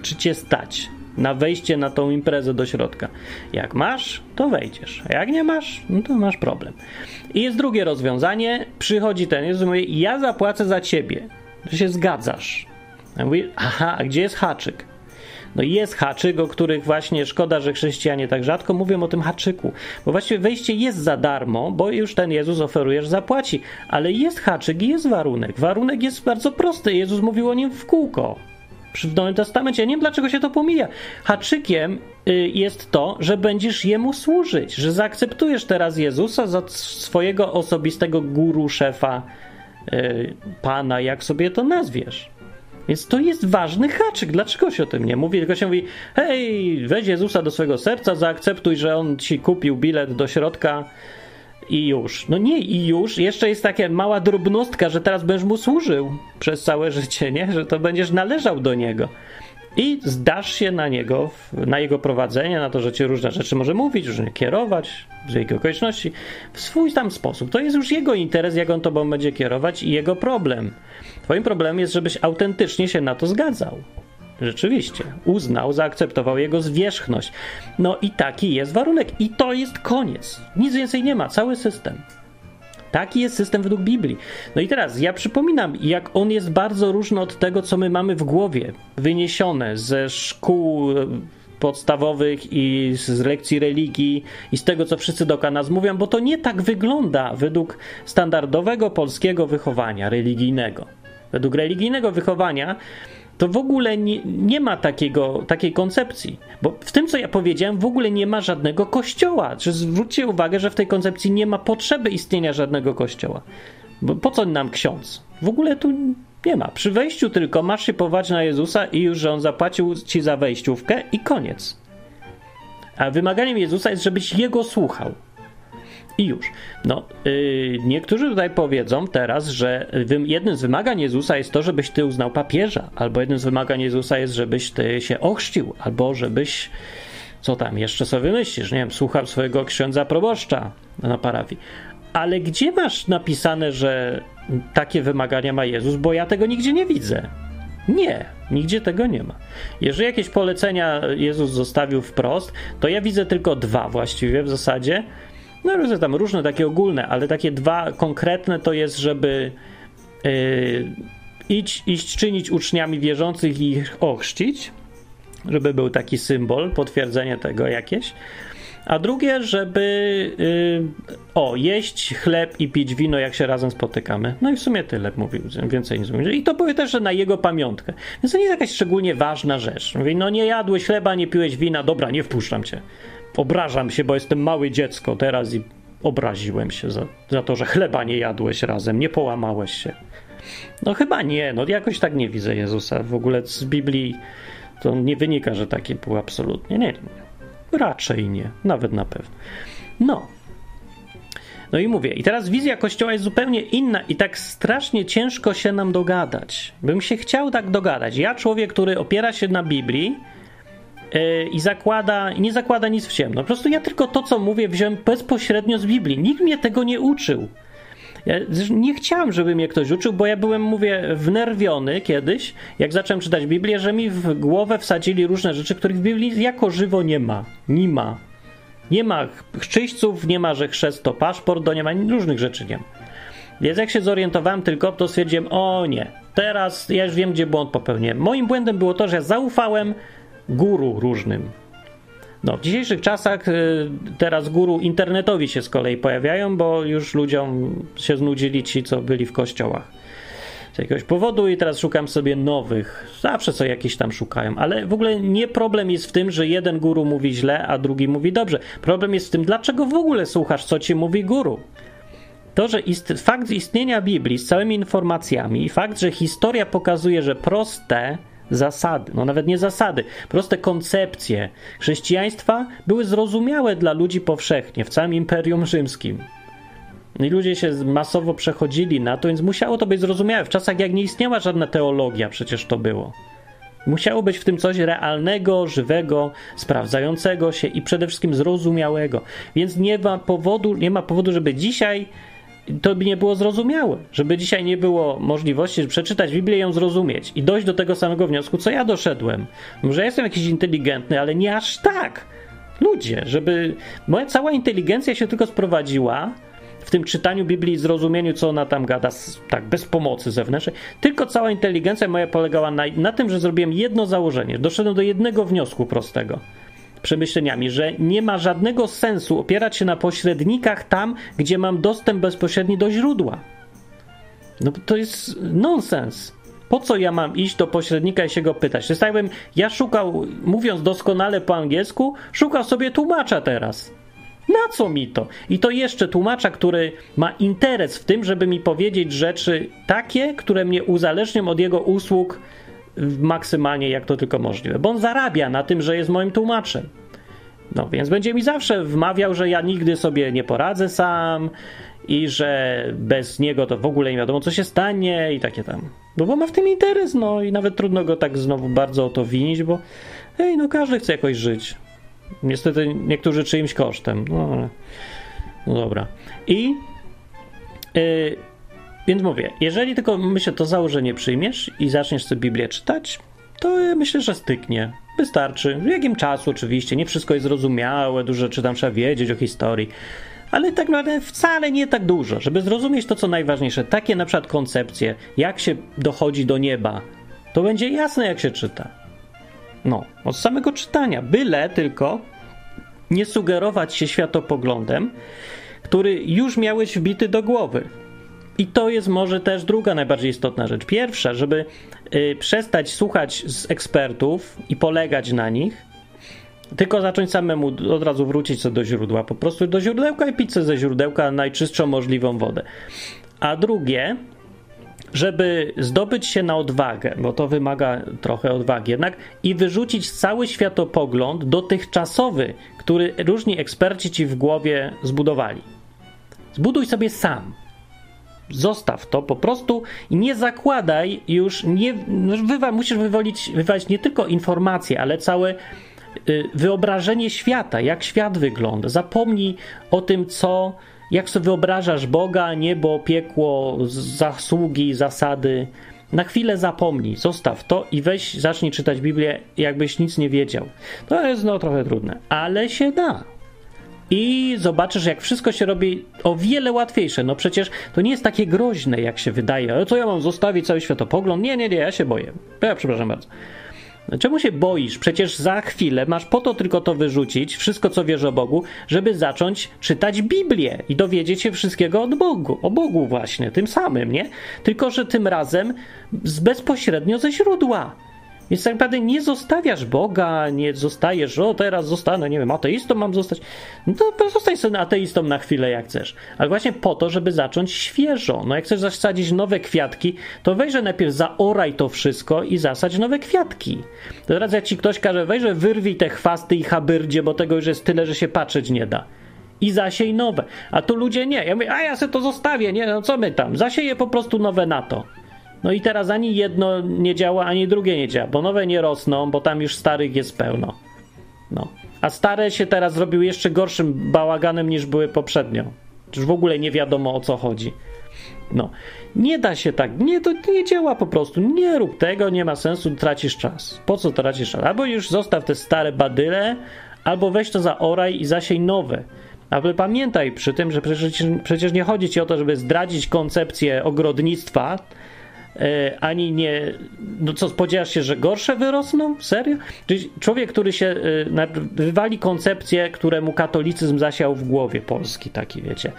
Czy cię stać na wejście na tą imprezę do środka? Jak masz, to wejdziesz. A jak nie masz, no to masz problem. I jest drugie rozwiązanie. Przychodzi ten Jezus mówi, ja zapłacę za ciebie. Ty się zgadzasz. Ja mówię, aha, a gdzie jest haczyk? No jest haczyk, o których właśnie szkoda, że chrześcijanie tak rzadko mówią o tym haczyku. Bo właściwie wejście jest za darmo, bo już ten Jezus oferuje, że zapłaci. Ale jest haczyk i jest warunek. Warunek jest bardzo prosty. Jezus mówił o nim w kółko. W Nowym Testamencie. Ja nie wiem, dlaczego się to pomija. Haczykiem y, jest to, że będziesz jemu służyć, że zaakceptujesz teraz Jezusa za swojego osobistego guru, szefa, y, pana, jak sobie to nazwiesz. Więc to jest ważny haczyk. Dlaczego się o tym nie mówi? Tylko się mówi, hej, weź Jezusa do swojego serca, zaakceptuj, że on ci kupił bilet do środka i już. No nie, i już. Jeszcze jest taka mała drobnostka, że teraz będziesz mu służył przez całe życie, nie? Że to będziesz należał do niego. I zdasz się na niego, na jego prowadzenie, na to, że ci różne rzeczy może mówić, różnie kierować, z jego okoliczności, w swój tam sposób. To jest już jego interes, jak on tobą będzie kierować i jego problem. Twoim problemem jest, żebyś autentycznie się na to zgadzał. Rzeczywiście, uznał, zaakceptował jego zwierzchność. No i taki jest warunek, i to jest koniec. Nic więcej nie ma, cały system. Taki jest system według Biblii. No i teraz ja przypominam, jak on jest bardzo różny od tego, co my mamy w głowie, wyniesione ze szkół e, podstawowych i z lekcji religii i z tego, co wszyscy do nas mówią, bo to nie tak wygląda według standardowego polskiego wychowania religijnego. Według religijnego wychowania to w ogóle nie, nie, ma takiego, takiej koncepcji. Bo w tym, co ja powiedziałem, w ogóle nie ma żadnego kościoła. Czy zwróćcie uwagę, że w tej koncepcji nie ma potrzeby istnienia żadnego kościoła. Bo po co nam ksiądz? W ogóle tu nie ma. Przy wejściu tylko masz się powołać na Jezusa i już, że on zapłacił ci za wejściówkę i koniec. A wymaganiem Jezusa jest, żebyś Jego słuchał. I już. No, yy, niektórzy tutaj powiedzą teraz, że jednym z wymagań Jezusa jest to, żebyś ty uznał papieża, albo jednym z wymagań Jezusa jest, żebyś ty się ochrzcił, albo żebyś co tam jeszcze sobie myślisz, nie wiem, słuchał swojego księdza proboszcza na parafii. Ale gdzie masz napisane, że takie wymagania ma Jezus? Bo ja tego nigdzie nie widzę. Nie, nigdzie tego nie ma. Jeżeli jakieś polecenia Jezus zostawił wprost, to ja widzę tylko dwa właściwie w zasadzie. No różne tam różne takie ogólne, ale takie dwa konkretne to jest, żeby yy, iść, iść czynić uczniami wierzących i ich ochrzcić, żeby był taki symbol, potwierdzenie tego jakieś. A drugie, żeby yy, o, jeść chleb i pić wino, jak się razem spotykamy. No i w sumie tyle mówił, więcej nie mówił. I to powie też, na jego pamiątkę. Więc to nie jest jakaś szczególnie ważna rzecz. Mówi, no nie jadłeś chleba, nie piłeś wina, dobra, nie wpuszczam cię obrażam się, bo jestem małe dziecko teraz i obraziłem się za, za to, że chleba nie jadłeś razem, nie połamałeś się. No chyba nie, no jakoś tak nie widzę Jezusa. W ogóle z Biblii to nie wynika, że taki był absolutnie. Nie, nie. Raczej nie, nawet na pewno. No. No i mówię, i teraz wizja Kościoła jest zupełnie inna i tak strasznie ciężko się nam dogadać. Bym się chciał tak dogadać. Ja, człowiek, który opiera się na Biblii, i zakłada, nie zakłada nic w ciemno. Po prostu ja tylko to, co mówię, wziąłem bezpośrednio z Biblii. Nikt mnie tego nie uczył. Ja nie chciałem, żeby mnie ktoś uczył, bo ja byłem, mówię, wnerwiony kiedyś, jak zacząłem czytać Biblię, że mi w głowę wsadzili różne rzeczy, których w Biblii jako żywo nie ma. Nie ma. Nie ma chrzczyśców, nie ma, że chrzest to paszport, do nie ma, różnych rzeczy nie ma. Więc jak się zorientowałem tylko, to stwierdziłem, o nie, teraz ja już wiem, gdzie błąd popełniłem. Moim błędem było to, że ja zaufałem guru różnym. No, w dzisiejszych czasach y, teraz guru internetowi się z kolei pojawiają, bo już ludziom się znudzili ci, co byli w kościołach z jakiegoś powodu i teraz szukam sobie nowych. Zawsze co jakieś tam szukają, ale w ogóle nie problem jest w tym, że jeden guru mówi źle, a drugi mówi dobrze. Problem jest w tym, dlaczego w ogóle słuchasz, co ci mówi guru. To, że ist fakt istnienia Biblii z całymi informacjami i fakt, że historia pokazuje, że proste zasady, no nawet nie zasady, proste koncepcje chrześcijaństwa były zrozumiałe dla ludzi powszechnie w całym Imperium Rzymskim. I ludzie się masowo przechodzili na to, więc musiało to być zrozumiałe. W czasach, jak nie istniała żadna teologia, przecież to było. Musiało być w tym coś realnego, żywego, sprawdzającego się i przede wszystkim zrozumiałego. Więc nie ma powodu, nie ma powodu żeby dzisiaj to by nie było zrozumiałe, żeby dzisiaj nie było możliwości żeby przeczytać Biblię i ją zrozumieć i dojść do tego samego wniosku, co ja doszedłem. Może ja jestem jakiś inteligentny, ale nie aż tak. Ludzie, żeby moja cała inteligencja się tylko sprowadziła w tym czytaniu Biblii i zrozumieniu, co ona tam gada, tak bez pomocy zewnętrznej. Tylko cała inteligencja moja polegała na, na tym, że zrobiłem jedno założenie. Doszedłem do jednego wniosku prostego przemyśleniami, że nie ma żadnego sensu opierać się na pośrednikach tam, gdzie mam dostęp bezpośredni do źródła. No to jest nonsens. Po co ja mam iść do pośrednika i się go pytać? To jest tak, ja szukał, mówiąc doskonale po angielsku, szukał sobie tłumacza teraz. Na co mi to? I to jeszcze tłumacza, który ma interes w tym, żeby mi powiedzieć rzeczy takie, które mnie uzależnią od jego usług maksymalnie jak to tylko możliwe. Bo on zarabia na tym, że jest moim tłumaczem. No więc będzie mi zawsze wmawiał, że ja nigdy sobie nie poradzę sam i że bez niego to w ogóle nie wiadomo, co się stanie i takie tam. No bo ma w tym interes, no i nawet trudno go tak znowu bardzo o to winić, bo hej, no każdy chce jakoś żyć. Niestety niektórzy czyimś kosztem. No, no dobra. I yy, więc mówię, jeżeli tylko myślę, to założenie przyjmiesz i zaczniesz sobie Biblię czytać, to myślę, że styknie. Wystarczy. W jakim czasu oczywiście, nie wszystko jest zrozumiałe, dużo rzeczy tam trzeba wiedzieć o historii, ale tak naprawdę wcale nie tak dużo, żeby zrozumieć to, co najważniejsze. Takie na przykład koncepcje, jak się dochodzi do nieba, to będzie jasne, jak się czyta. No, od samego czytania. Byle tylko nie sugerować się światopoglądem, który już miałeś wbity do głowy. I to jest może też druga najbardziej istotna rzecz. Pierwsza, żeby y, przestać słuchać z ekspertów i polegać na nich, tylko zacząć samemu od razu wrócić co do źródła. Po prostu do źródełka i pizzę ze źródełka najczystszą możliwą wodę. A drugie, żeby zdobyć się na odwagę, bo to wymaga trochę odwagi jednak, i wyrzucić cały światopogląd dotychczasowy, który różni eksperci ci w głowie zbudowali. Zbuduj sobie sam. Zostaw to po prostu i nie zakładaj już, nie, no, wywa, musisz wywolić, wywalić nie tylko informacje, ale całe y, wyobrażenie świata, jak świat wygląda. Zapomnij o tym, co jak sobie wyobrażasz Boga, niebo, piekło, zasługi, zasady, na chwilę zapomnij, zostaw to i weź, zacznij czytać Biblię, jakbyś nic nie wiedział. To jest no trochę trudne, ale się da. I zobaczysz, jak wszystko się robi o wiele łatwiejsze. No przecież to nie jest takie groźne, jak się wydaje. Ale co ja mam zostawić cały światopogląd? Nie, nie, nie, ja się boję. Ja przepraszam bardzo. Czemu się boisz? Przecież za chwilę masz po to tylko to wyrzucić, wszystko co wiesz o Bogu, żeby zacząć czytać Biblię i dowiedzieć się wszystkiego od Bogu, o Bogu właśnie, tym samym, nie? Tylko, że tym razem bezpośrednio ze źródła. Więc tak naprawdę nie zostawiasz Boga, nie zostajesz, o teraz zostanę, nie wiem, ateistą mam zostać. No to zostań sobie ateistą na chwilę, jak chcesz. Ale właśnie po to, żeby zacząć świeżo. No jak chcesz zasadzić nowe kwiatki, to weźże najpierw zaoraj to wszystko i zasadź nowe kwiatki. To teraz jak ci ktoś każe, weźże wyrwij te chwasty i habyrdzie, bo tego już jest tyle, że się patrzeć nie da i zasiej nowe. A tu ludzie nie. Ja mówię, a ja sobie to zostawię, nie? No co my tam? Zasieję po prostu nowe na to. No i teraz ani jedno nie działa, ani drugie nie działa, bo nowe nie rosną, bo tam już starych jest pełno. No. A stare się teraz zrobiły jeszcze gorszym bałaganem niż były poprzednio. Już w ogóle nie wiadomo o co chodzi. No. Nie da się tak, nie, to nie działa po prostu. Nie rób tego, nie ma sensu, tracisz czas. Po co tracisz czas? Albo już zostaw te stare badyle, albo weź to za oraj i zasiej nowe. Ale pamiętaj przy tym, że przecież, przecież nie chodzi ci o to, żeby zdradzić koncepcję ogrodnictwa, ani nie. No co, spodziewasz się, że gorsze wyrosną? Serio? Czyli człowiek, który się e, wywali koncepcje, któremu katolicyzm zasiał w głowie Polski, taki wiecie.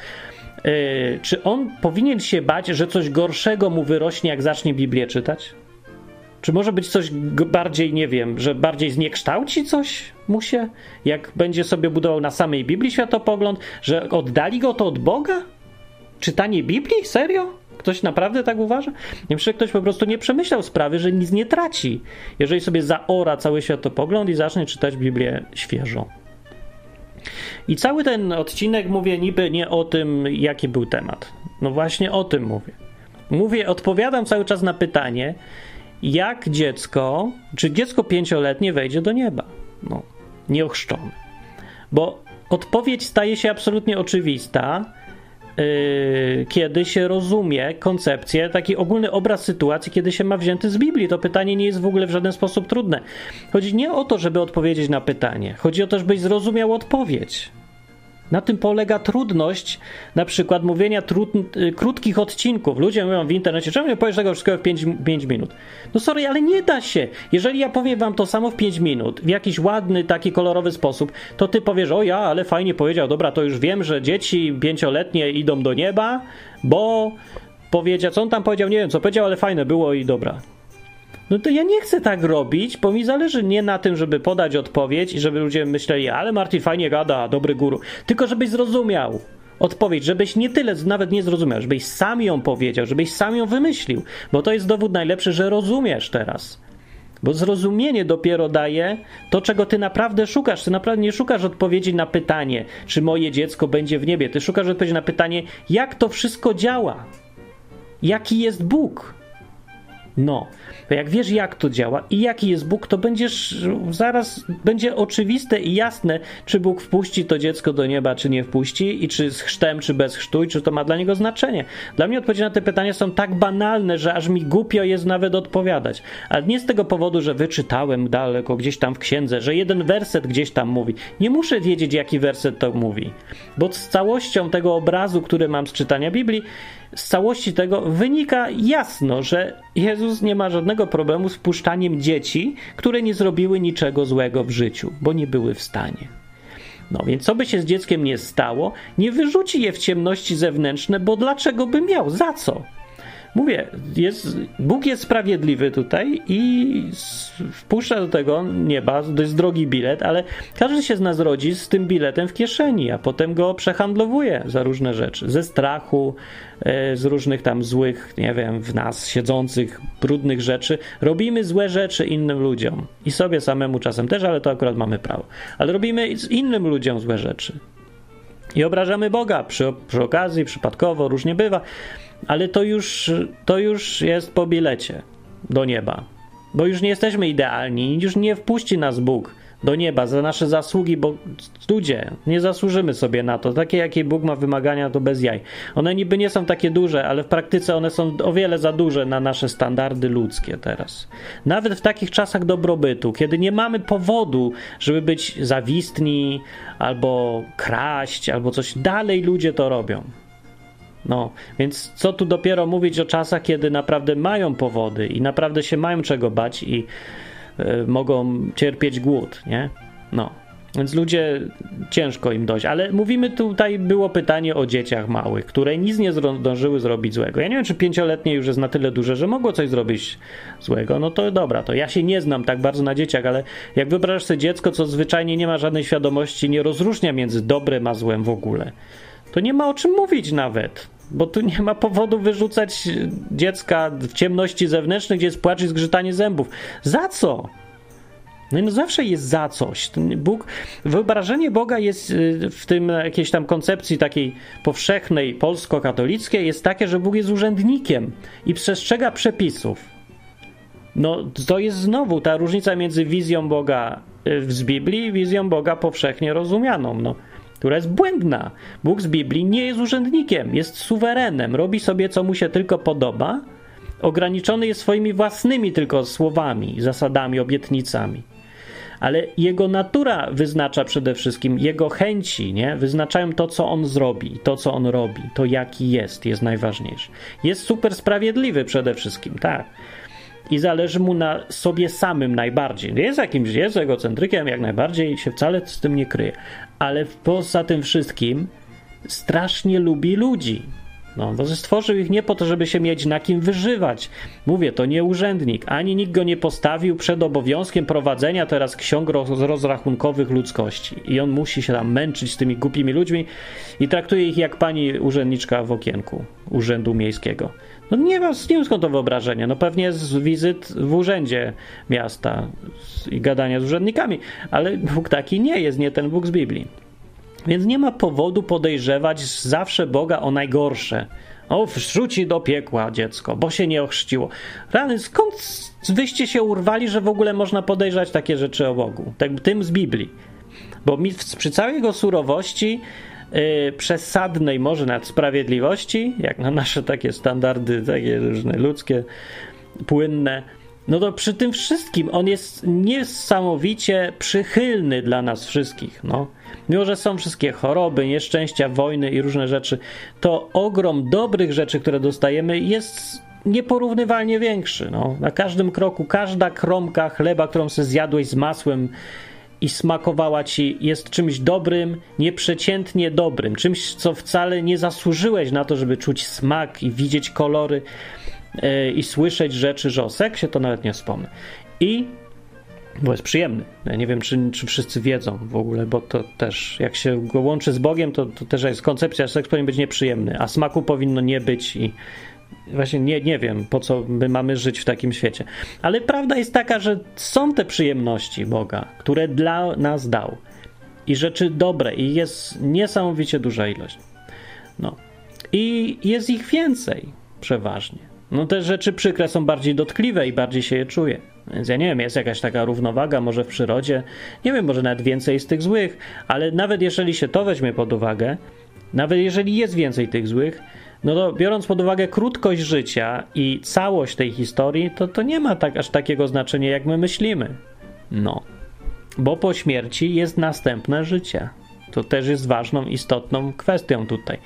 E, czy on powinien się bać, że coś gorszego mu wyrośnie, jak zacznie Biblię czytać? Czy może być coś bardziej, nie wiem, że bardziej zniekształci coś mu się, jak będzie sobie budował na samej Biblii światopogląd, że oddali go to od Boga? Czytanie Biblii? Serio? Ktoś naprawdę tak uważa? Nie wiem, że ktoś po prostu nie przemyślał sprawy, że nic nie traci, jeżeli sobie zaora cały światopogląd i zacznie czytać Biblię świeżo. I cały ten odcinek mówię niby nie o tym, jaki był temat. No właśnie o tym mówię. Mówię, odpowiadam cały czas na pytanie, jak dziecko, czy dziecko pięcioletnie wejdzie do nieba. No, nieochrzczone. Bo odpowiedź staje się absolutnie oczywista, kiedy się rozumie koncepcję, taki ogólny obraz sytuacji, kiedy się ma wzięty z Biblii. To pytanie nie jest w ogóle w żaden sposób trudne. Chodzi nie o to, żeby odpowiedzieć na pytanie. Chodzi o to, żebyś zrozumiał odpowiedź. Na tym polega trudność na przykład mówienia trud, y, krótkich odcinków. Ludzie mówią w internecie, czemu nie powiesz tego wszystkiego w 5, 5 minut? No sorry, ale nie da się. Jeżeli ja powiem wam to samo w 5 minut, w jakiś ładny, taki kolorowy sposób, to ty powiesz, o ja, ale fajnie powiedział, dobra, to już wiem, że dzieci pięcioletnie idą do nieba, bo powiedział, co on tam powiedział, nie wiem co powiedział, ale fajne było i dobra. No to ja nie chcę tak robić, bo mi zależy nie na tym, żeby podać odpowiedź i żeby ludzie myśleli, ale Martin fajnie gada, dobry guru, tylko żebyś zrozumiał odpowiedź, żebyś nie tyle nawet nie zrozumiał, żebyś sam ją powiedział, żebyś sam ją wymyślił, bo to jest dowód najlepszy, że rozumiesz teraz. Bo zrozumienie dopiero daje to, czego ty naprawdę szukasz. Ty naprawdę nie szukasz odpowiedzi na pytanie, czy moje dziecko będzie w niebie. Ty szukasz odpowiedzi na pytanie, jak to wszystko działa. Jaki jest Bóg? No, jak wiesz, jak to działa i jaki jest Bóg, to będziesz zaraz będzie oczywiste i jasne, czy Bóg wpuści to dziecko do nieba, czy nie wpuści, i czy z chrztem, czy bez chrztu, i czy to ma dla niego znaczenie. Dla mnie odpowiedzi na te pytania są tak banalne, że aż mi głupio jest nawet odpowiadać. Ale nie z tego powodu, że wyczytałem daleko gdzieś tam w księdze, że jeden werset gdzieś tam mówi. Nie muszę wiedzieć, jaki werset to mówi, bo z całością tego obrazu, który mam z czytania Biblii, z całości tego wynika jasno, że Jezus nie ma żadnego problemu z puszczaniem dzieci, które nie zrobiły niczego złego w życiu, bo nie były w stanie. No więc co by się z dzieckiem nie stało, nie wyrzuci je w ciemności zewnętrzne, bo dlaczego by miał? Za co? Mówię, jest, Bóg jest sprawiedliwy tutaj i wpuszcza do tego nieba, to jest drogi bilet, ale każdy się z nas rodzi z tym biletem w kieszeni, a potem go przehandlowuje za różne rzeczy. Ze strachu, e, z różnych tam złych, nie wiem, w nas siedzących, brudnych rzeczy. Robimy złe rzeczy innym ludziom i sobie samemu czasem też, ale to akurat mamy prawo. Ale robimy innym ludziom złe rzeczy. I obrażamy Boga przy, przy okazji, przypadkowo, różnie bywa ale to już, to już jest po bilecie do nieba. Bo już nie jesteśmy idealni, już nie wpuści nas Bóg do nieba za nasze zasługi, bo ludzie, nie zasłużymy sobie na to. Takie, jakie Bóg ma wymagania, to bez jaj. One niby nie są takie duże, ale w praktyce one są o wiele za duże na nasze standardy ludzkie teraz. Nawet w takich czasach dobrobytu, kiedy nie mamy powodu, żeby być zawistni albo kraść, albo coś, dalej ludzie to robią. No, więc co tu dopiero mówić o czasach, kiedy naprawdę mają powody i naprawdę się mają czego bać i y, mogą cierpieć głód, nie? No. Więc ludzie ciężko im dojść, ale mówimy tutaj, było pytanie o dzieciach małych, które nic nie zdążyły zrobić złego. Ja nie wiem, czy pięcioletnie już jest na tyle duże, że mogło coś zrobić złego. No to dobra, to ja się nie znam tak bardzo na dzieciach, ale jak wyobrażasz sobie dziecko, co zwyczajnie nie ma żadnej świadomości, nie rozróżnia między dobrem a złem w ogóle, to nie ma o czym mówić nawet. Bo tu nie ma powodu wyrzucać dziecka w ciemności zewnętrznej, gdzie jest płacz i zgrzytanie zębów. Za co? No, no zawsze jest za coś. Bóg, wyobrażenie Boga jest y, w tym jakiejś tam koncepcji takiej powszechnej polsko-katolickiej jest takie, że Bóg jest urzędnikiem i przestrzega przepisów. No to jest znowu ta różnica między wizją Boga y, z Biblii i wizją Boga powszechnie rozumianą. No która jest błędna. Bóg z Biblii nie jest urzędnikiem, jest suwerenem, robi sobie co mu się tylko podoba, ograniczony jest swoimi własnymi tylko słowami, zasadami, obietnicami. ale jego natura wyznacza przede wszystkim, jego chęci, nie? Wyznaczają to, co on zrobi, to, co on robi, to jaki jest, jest najważniejsze. Jest super sprawiedliwy przede wszystkim, tak. I zależy mu na sobie samym najbardziej. Jest jakimś, jest egocentrykiem jak najbardziej i się wcale z tym nie kryje. Ale poza tym wszystkim strasznie lubi ludzi no, bo stworzył ich nie po to, żeby się mieć na kim wyżywać. Mówię, to nie urzędnik, ani nikt go nie postawił przed obowiązkiem prowadzenia teraz ksiąg rozrachunkowych ludzkości. I on musi się tam męczyć z tymi głupimi ludźmi i traktuje ich jak pani urzędniczka w okienku Urzędu Miejskiego. No nie nie wiem skąd to wyobrażenie. No pewnie z wizyt w urzędzie miasta i gadania z urzędnikami, ale Bóg taki nie jest, nie ten Bóg z Biblii. Więc nie ma powodu podejrzewać zawsze Boga o najgorsze. O, wrzuci do piekła dziecko, bo się nie ochrzciło. Rany, skąd wyście się urwali, że w ogóle można podejrzeć takie rzeczy o Bogu? Tak, tym z Biblii. Bo mi, przy całej jego surowości, yy, przesadnej może nad sprawiedliwości, jak na nasze takie standardy, takie różne ludzkie, płynne, no to przy tym wszystkim on jest niesamowicie przychylny dla nas wszystkich. No. Mimo, że są wszystkie choroby, nieszczęścia, wojny i różne rzeczy, to ogrom dobrych rzeczy, które dostajemy, jest nieporównywalnie większy. No. Na każdym kroku, każda kromka chleba, którą sobie zjadłeś z masłem i smakowała ci, jest czymś dobrym, nieprzeciętnie dobrym, czymś, co wcale nie zasłużyłeś na to, żeby czuć smak i widzieć kolory yy, i słyszeć rzeczy, że o seksie to nawet nie wspomnę. I bo jest przyjemny. Ja nie wiem, czy, czy wszyscy wiedzą w ogóle, bo to też, jak się go łączy z Bogiem, to, to też jest koncepcja, że seks powinien być nieprzyjemny, a smaku powinno nie być i właśnie nie, nie wiem, po co my mamy żyć w takim świecie. Ale prawda jest taka, że są te przyjemności Boga, które dla nas dał i rzeczy dobre i jest niesamowicie duża ilość. No. I jest ich więcej przeważnie. No te rzeczy przykre są bardziej dotkliwe i bardziej się je czuje. Więc ja nie wiem, jest jakaś taka równowaga może w przyrodzie. Nie wiem, może nawet więcej z tych złych, ale nawet jeżeli się to weźmie pod uwagę, nawet jeżeli jest więcej tych złych, no to biorąc pod uwagę krótkość życia i całość tej historii, to to nie ma tak aż takiego znaczenia, jak my myślimy. No. Bo po śmierci jest następne życie. To też jest ważną, istotną kwestią tutaj.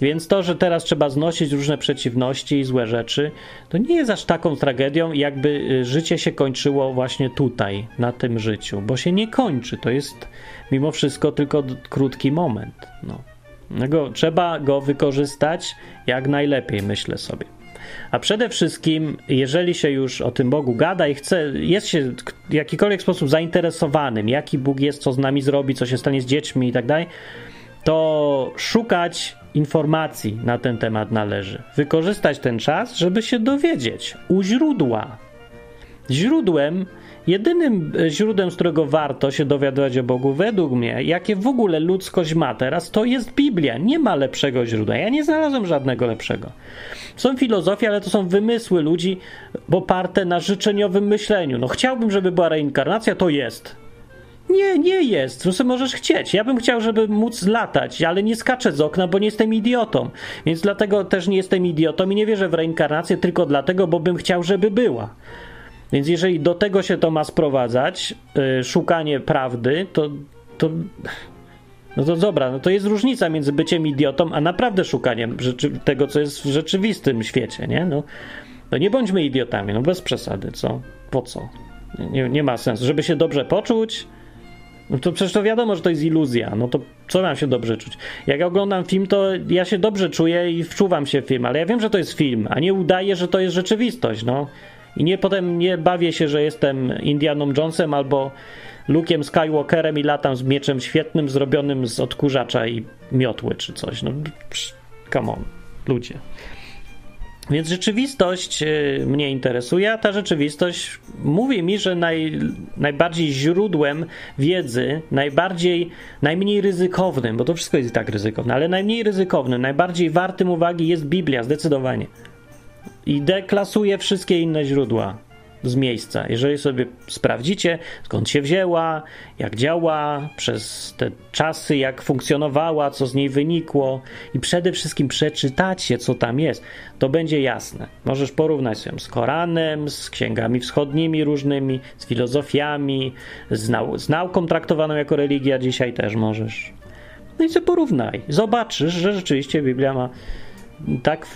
Więc to, że teraz trzeba znosić różne przeciwności i złe rzeczy, to nie jest aż taką tragedią, jakby y, życie się kończyło właśnie tutaj, na tym życiu, bo się nie kończy. To jest mimo wszystko tylko krótki moment. No. Trzeba go wykorzystać jak najlepiej, myślę sobie. A przede wszystkim, jeżeli się już o tym Bogu gada i chce, jest się w jakikolwiek sposób zainteresowanym, jaki Bóg jest, co z nami zrobi, co się stanie z dziećmi i tak dalej, to szukać informacji na ten temat należy. Wykorzystać ten czas, żeby się dowiedzieć u źródła. Źródłem, jedynym źródłem, z którego warto się dowiadywać o Bogu, według mnie, jakie w ogóle ludzkość ma teraz, to jest Biblia. Nie ma lepszego źródła. Ja nie znalazłem żadnego lepszego. Są filozofie, ale to są wymysły ludzi oparte na życzeniowym myśleniu. No chciałbym, żeby była reinkarnacja, to jest. Nie, nie jest. Co możesz chcieć. Ja bym chciał, żeby móc latać, ale nie skaczę z okna, bo nie jestem idiotą. Więc dlatego też nie jestem idiotą i nie wierzę w reinkarnację tylko dlatego, bo bym chciał, żeby była. Więc jeżeli do tego się to ma sprowadzać, yy, szukanie prawdy, to, to no to dobra, no to jest różnica między byciem idiotą, a naprawdę szukaniem tego, co jest w rzeczywistym świecie, nie? No, no nie bądźmy idiotami, no bez przesady, co? Po co? Nie, nie ma sensu. Żeby się dobrze poczuć, no to przecież to wiadomo, że to jest iluzja. No to co mam się dobrze czuć? Jak ja oglądam film, to ja się dobrze czuję i wczuwam się w film, ale ja wiem, że to jest film, a nie udaję, że to jest rzeczywistość, no. I nie potem nie bawię się, że jestem Indianą Jonesem albo Luke'em Skywalkerem i latam z mieczem świetnym zrobionym z odkurzacza i miotły czy coś. No, come on, ludzie. Więc rzeczywistość y, mnie interesuje, a ta rzeczywistość mówi mi, że naj, najbardziej źródłem wiedzy, najbardziej, najmniej ryzykownym, bo to wszystko jest i tak ryzykowne, ale najmniej ryzykownym, najbardziej wartym uwagi jest Biblia, zdecydowanie. I deklasuje wszystkie inne źródła. z miejsca. Jeżeli sobie sprawdzicie, skąd się wzięła, jak działa, przez te czasy, jak funkcjonowała, co z niej wynikło i przede wszystkim przeczytacie, co tam jest, to będzie jasne. Możesz porównać ją z Koranem, z księgami wschodnimi różnymi, z filozofiami, z, nau z nauką traktowaną jako religia dzisiaj też możesz. No i co porównaj. Zobaczysz, że rzeczywiście Biblia ma tak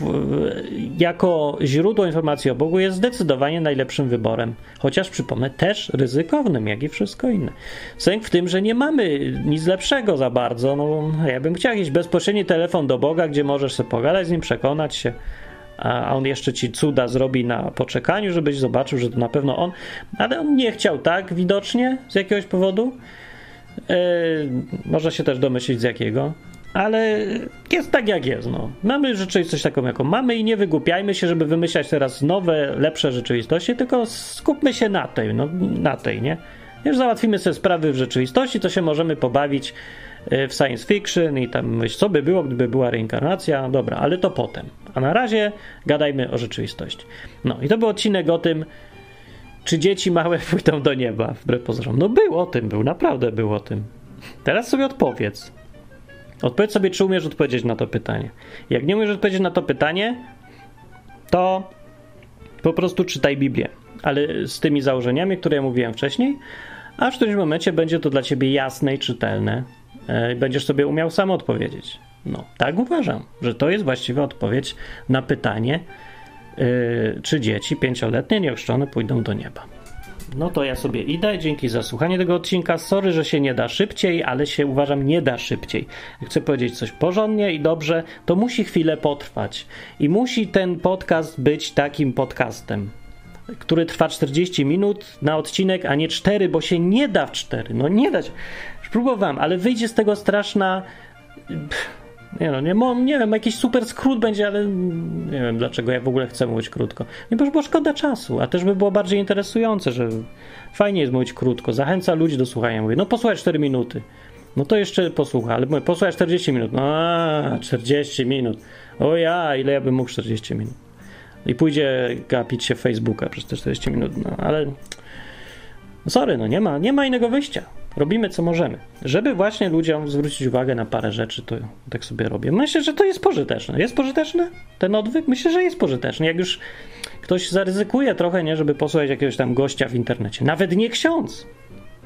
jako źródło informacji o Bogu jest zdecydowanie najlepszym wyborem. Chociaż przypomnę, też ryzykownym, jak i wszystko inne. Sęk w tym, że nie mamy nic lepszego za bardzo. No, ja bym chciał jakiś bezpośredni telefon do Boga, gdzie możesz sobie pogadać z nim, przekonać się a on jeszcze ci cuda zrobi na poczekaniu, żebyś zobaczył, że to na pewno on, ale on nie chciał tak widocznie z jakiegoś powodu. Yy, można się też domyślić z jakiego ale jest tak jak jest. No. Mamy rzeczywistość taką, jaką mamy i nie wygłupiajmy się, żeby wymyślać teraz nowe, lepsze rzeczywistości, tylko skupmy się na tej, no, na tej, nie? Już załatwimy sobie sprawy w rzeczywistości, to się możemy pobawić e, w science fiction i tam myśl, co by było, gdyby była reinkarnacja, dobra, ale to potem. A na razie gadajmy o rzeczywistości. No i to był odcinek o tym, czy dzieci małe pójdą do nieba, wbrew pozorom. No był o tym, był, naprawdę był o tym. Teraz sobie odpowiedz. Odpowiedz sobie, czy umiesz odpowiedzieć na to pytanie. Jak nie umiesz odpowiedzieć na to pytanie, to po prostu czytaj Biblię, ale z tymi założeniami, które ja mówiłem wcześniej, a w którymś momencie będzie to dla ciebie jasne i czytelne. E, i Będziesz sobie umiał sam odpowiedzieć. No, tak uważam, że to jest właściwa odpowiedź na pytanie, yy, czy dzieci pięcioletnie nieochrzczone pójdą do nieba. No to ja sobie idę. Dzięki za słuchanie tego odcinka. Sorry, że się nie da szybciej, ale się uważam nie da szybciej. Chcę powiedzieć coś porządnie i dobrze, to musi chwilę potrwać. I musi ten podcast być takim podcastem, który trwa 40 minut na odcinek, a nie 4, bo się nie da w 4. No nie dać. Próbowałem, ale wyjdzie z tego straszna. Pff nie no, nie, nie wiem, jakiś super skrót będzie, ale nie wiem dlaczego ja w ogóle chcę mówić krótko. Nie, bo, szkoda czasu, a też by było bardziej interesujące, że fajnie jest mówić krótko. Zachęca ludzi do słuchania. Mówię, no posłuchaj 4 minuty. No to jeszcze posłucha, ale mówię, posłuchaj 40 minut. No, a, 40 minut. O ja, ile ja bym mógł 40 minut. I pójdzie gapić się Facebooka przez te 40 minut. No, ale sorry, no nie ma, nie ma innego wyjścia robimy co możemy. Żeby właśnie ludziom zwrócić uwagę na parę rzeczy, to tak sobie robię. Myślę, że to jest pożyteczne. Jest pożyteczne ten odwyk? Myślę, że jest pożyteczny. Jak już ktoś zaryzykuje trochę, nie, żeby posłuchać jakiegoś tam gościa w internecie. Nawet nie ksiądz.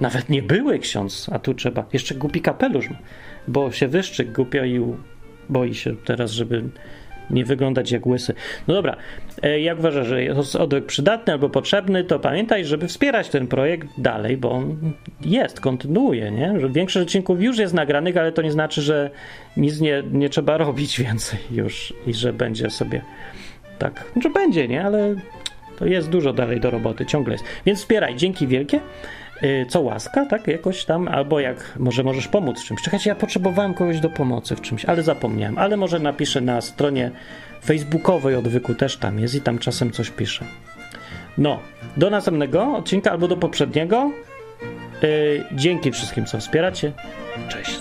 Nawet nie były ksiądz, a tu trzeba. Jeszcze głupi kapelusz, bo się wyszczyk głupio i boi się teraz, żeby nie wyglądać jak łysy. No dobra, e, jak uważasz, że jest odwyk przydatny albo potrzebny, to pamiętaj, żeby wspierać ten projekt dalej, bo on jest, kontynuuje, nie? Że większość odcinków już jest nagranych, ale to nie znaczy, że nic nie, nie trzeba robić więcej już i że będzie sobie tak, że będzie, nie? Ale to jest dużo dalej do roboty, ciągle jest. Więc wspieraj, dzięki wielkie. Y, co łaska, tak? Jakoś tam, albo jak może możesz pomóc w czymś. Czekajcie, ja potrzebowałem kogoś do pomocy w czymś, ale zapomniałem. Ale może napiszę na stronie facebookowej odwyku, też tam jest i tam czasem coś piszę. No, do następnego odcinka albo do poprzedniego. Yy, dzięki wszystkim, co wspieracie. Cześć.